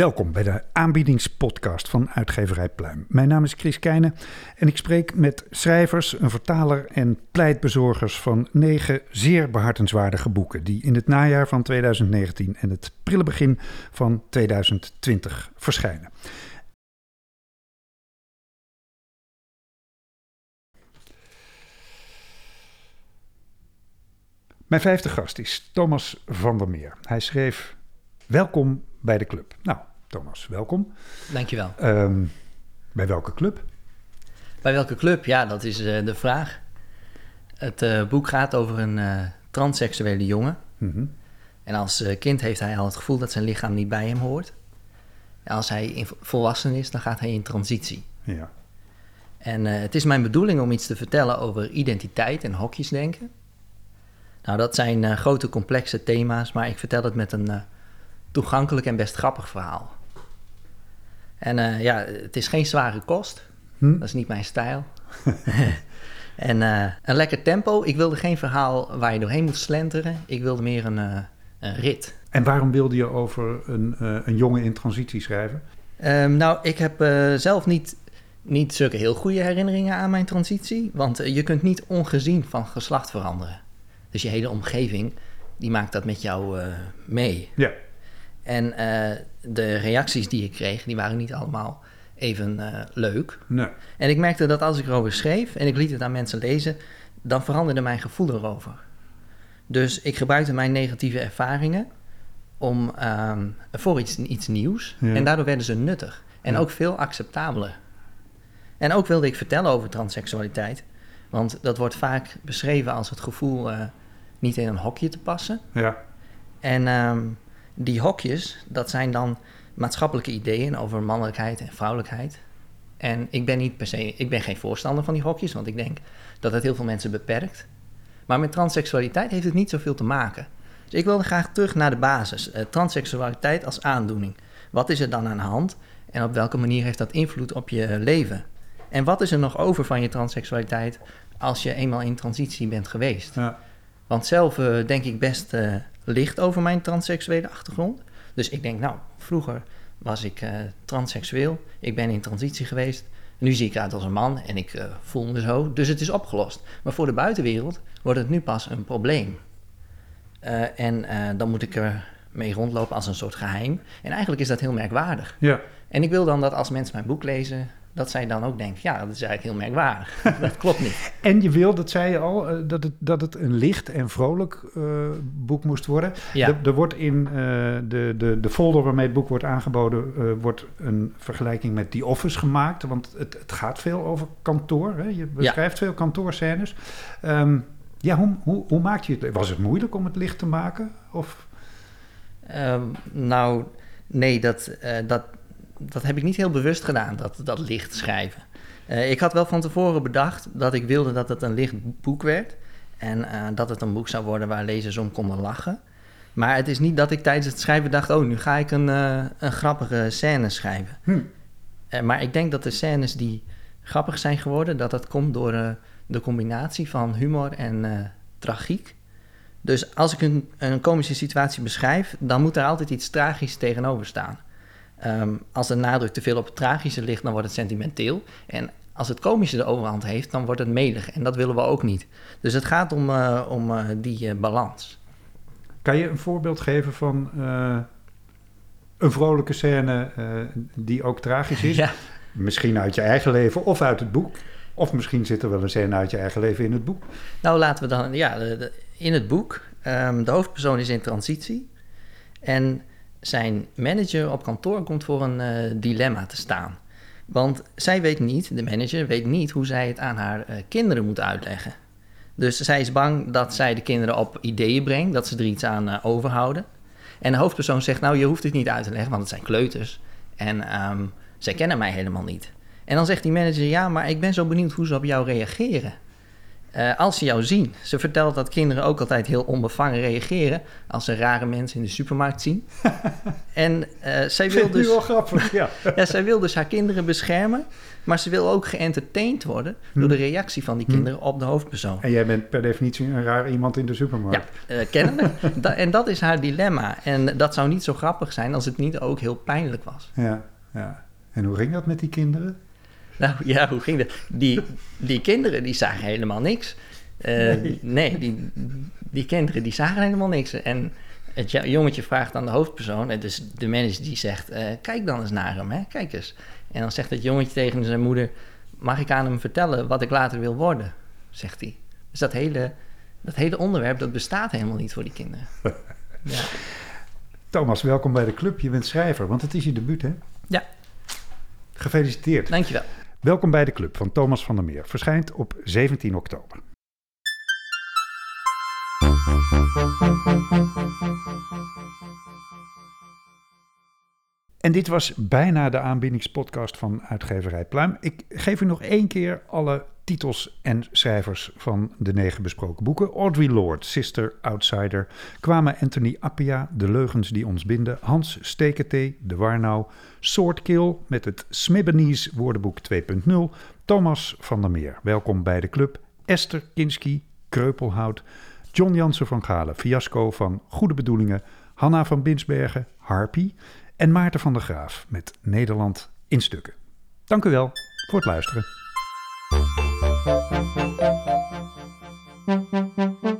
Welkom bij de aanbiedingspodcast van uitgeverij Pluim. Mijn naam is Chris Keijnen en ik spreek met schrijvers, een vertaler en pleitbezorgers van negen zeer behartenswaardige boeken die in het najaar van 2019 en het prille begin van 2020 verschijnen. Mijn vijfde gast is Thomas van der Meer. Hij schreef Welkom bij de club. Nou, Thomas, welkom. Dankjewel. Um, bij welke club? Bij welke club? Ja, dat is uh, de vraag. Het uh, boek gaat over een uh, transseksuele jongen. Mm -hmm. En als kind heeft hij al het gevoel dat zijn lichaam niet bij hem hoort. En als hij volwassen is, dan gaat hij in transitie. Ja. En het is mijn bedoeling om iets te vertellen over identiteit en hokjesdenken. Nou, dat zijn grote complexe thema's, maar ik vertel het met een toegankelijk en best grappig verhaal. En uh, ja, het is geen zware kost. Hm? Dat is niet mijn stijl. en uh, een lekker tempo. Ik wilde geen verhaal waar je doorheen moet slenteren. Ik wilde meer een, uh, een rit. En waarom wilde je over een, een jongen in transitie schrijven? Um, nou, ik heb zelf niet, niet zulke heel goede herinneringen aan mijn transitie. Want je kunt niet ongezien van geslacht veranderen. Dus je hele omgeving, die maakt dat met jou mee. Ja. En uh, de reacties die ik kreeg, die waren niet allemaal even uh, leuk. Nee. En ik merkte dat als ik erover schreef en ik liet het aan mensen lezen, dan veranderde mijn gevoel erover. Dus ik gebruikte mijn negatieve ervaringen om, um, voor iets, iets nieuws. Ja. En daardoor werden ze nuttig. En ja. ook veel acceptabeler. En ook wilde ik vertellen over transseksualiteit. Want dat wordt vaak beschreven als het gevoel uh, niet in een hokje te passen. Ja. En um, die hokjes, dat zijn dan maatschappelijke ideeën over mannelijkheid en vrouwelijkheid. En ik ben niet per se, ik ben geen voorstander van die hokjes, want ik denk dat het heel veel mensen beperkt. Maar met transseksualiteit heeft het niet zoveel te maken. Dus ik wilde graag terug naar de basis. Uh, transseksualiteit als aandoening. Wat is er dan aan de hand en op welke manier heeft dat invloed op je leven? En wat is er nog over van je transseksualiteit als je eenmaal in transitie bent geweest? Ja. Want zelf uh, denk ik best uh, licht over mijn transseksuele achtergrond. Dus ik denk, nou, vroeger was ik uh, transseksueel, ik ben in transitie geweest. Nu zie ik uit als een man en ik uh, voel me zo, dus het is opgelost. Maar voor de buitenwereld wordt het nu pas een probleem. Uh, en dan moet ik er mee rondlopen als een soort geheim. En eigenlijk is dat heel merkwaardig. Ja. En ik wil dan dat als mensen mijn boek lezen, dat zij dan ook denken, ja, dat is eigenlijk heel merkwaardig. dat klopt niet. En je wil, dat zei je al, dat het, dat het een licht en vrolijk uh, boek moest worden. Ja. Er, er wordt in uh, de, de, de folder waarmee het boek wordt aangeboden, uh, wordt een vergelijking met The Office gemaakt. Want het, het gaat veel over kantoor. Hè? Je beschrijft ja. veel kantoorscènes. Um, ja, hoe, hoe, hoe maak je het? Was het moeilijk om het licht te maken? Of... Um, nou, nee, dat, dat, dat heb ik niet heel bewust gedaan, dat, dat licht schrijven. Uh, ik had wel van tevoren bedacht dat ik wilde dat het een licht boek werd. En uh, dat het een boek zou worden waar lezers om konden lachen. Maar het is niet dat ik tijdens het schrijven dacht: oh, nu ga ik een, uh, een grappige scène schrijven. Hm. maar ik denk dat de scènes die grappig zijn geworden, dat dat komt door de combinatie van humor en tragiek. Dus als ik een, een komische situatie beschrijf, dan moet er altijd iets tragisch tegenover staan. Um, als de nadruk te veel op het tragische ligt, dan wordt het sentimenteel. En als het komische de overhand heeft, dan wordt het melig. En dat willen we ook niet. Dus het gaat om, uh, om uh, die uh, balans. Kan je een voorbeeld geven van een vrolijke scène die ook tragisch is? Ja. Misschien uit je eigen leven of uit het boek. Of misschien zit er wel een scène uit je eigen leven in het boek. Nou, laten we dan... Ja, de, de, in het boek, um, de hoofdpersoon is in transitie. En zijn manager op kantoor komt voor een uh, dilemma te staan. Want zij weet niet, de manager weet niet hoe zij het aan haar uh, kinderen moet uitleggen. Dus zij is bang dat zij de kinderen op ideeën brengt, dat ze er iets aan uh, overhouden. En de hoofdpersoon zegt, nou je hoeft het niet uit te leggen, want het zijn kleuters. En um, zij kennen mij helemaal niet. En dan zegt die manager, ja, maar ik ben zo benieuwd hoe ze op jou reageren. Eh, als ze jou zien. Ze vertelt dat kinderen ook altijd heel onbevangen reageren als ze rare mensen in de supermarkt zien. en uh, zij wil dus. wel grappig, ja. ja. Zij wil dus haar kinderen beschermen, maar ze wil ook geëntertained worden door de reactie van die kinderen op de hoofdpersoon. En jij bent per definitie een raar iemand in de supermarkt. Ja, uh, kennelijk. da en dat is haar dilemma. En dat zou niet zo grappig zijn als het niet ook heel pijnlijk was. Ja, ja. En hoe ging dat met die kinderen? Nou ja, hoe ging dat? Die, die kinderen die zagen helemaal niks. Uh, nee, nee die, die kinderen die zagen helemaal niks. En het jongetje vraagt aan de hoofdpersoon, en dus de manager die zegt, uh, kijk dan eens naar hem, hè? kijk eens. En dan zegt het jongetje tegen zijn moeder, mag ik aan hem vertellen wat ik later wil worden? Zegt hij. Dus dat hele, dat hele onderwerp, dat bestaat helemaal niet voor die kinderen. ja. Thomas, welkom bij de club. Je bent schrijver, want het is je debuut, hè? Ja. Gefeliciteerd. Dankjewel. Welkom bij de club van Thomas van der Meer. Verschijnt op 17 oktober. En dit was bijna de aanbiedingspodcast van uitgeverij Pluim. Ik geef u nog één keer alle titels en schrijvers van de negen besproken boeken. Audrey Lord, Sister Outsider, Kwame Anthony Appia, De Leugens die ons binden, Hans Steketee, De Warnau, Swordkill met het Smibbenese woordenboek 2.0, Thomas van der Meer, welkom bij de club, Esther Kinski, Kreupelhout, John Jansen van Galen, Fiasco van Goede Bedoelingen, Hanna van Binsbergen, Harpy en Maarten van der Graaf met Nederland in stukken. Dank u wel voor het luisteren. Thank you.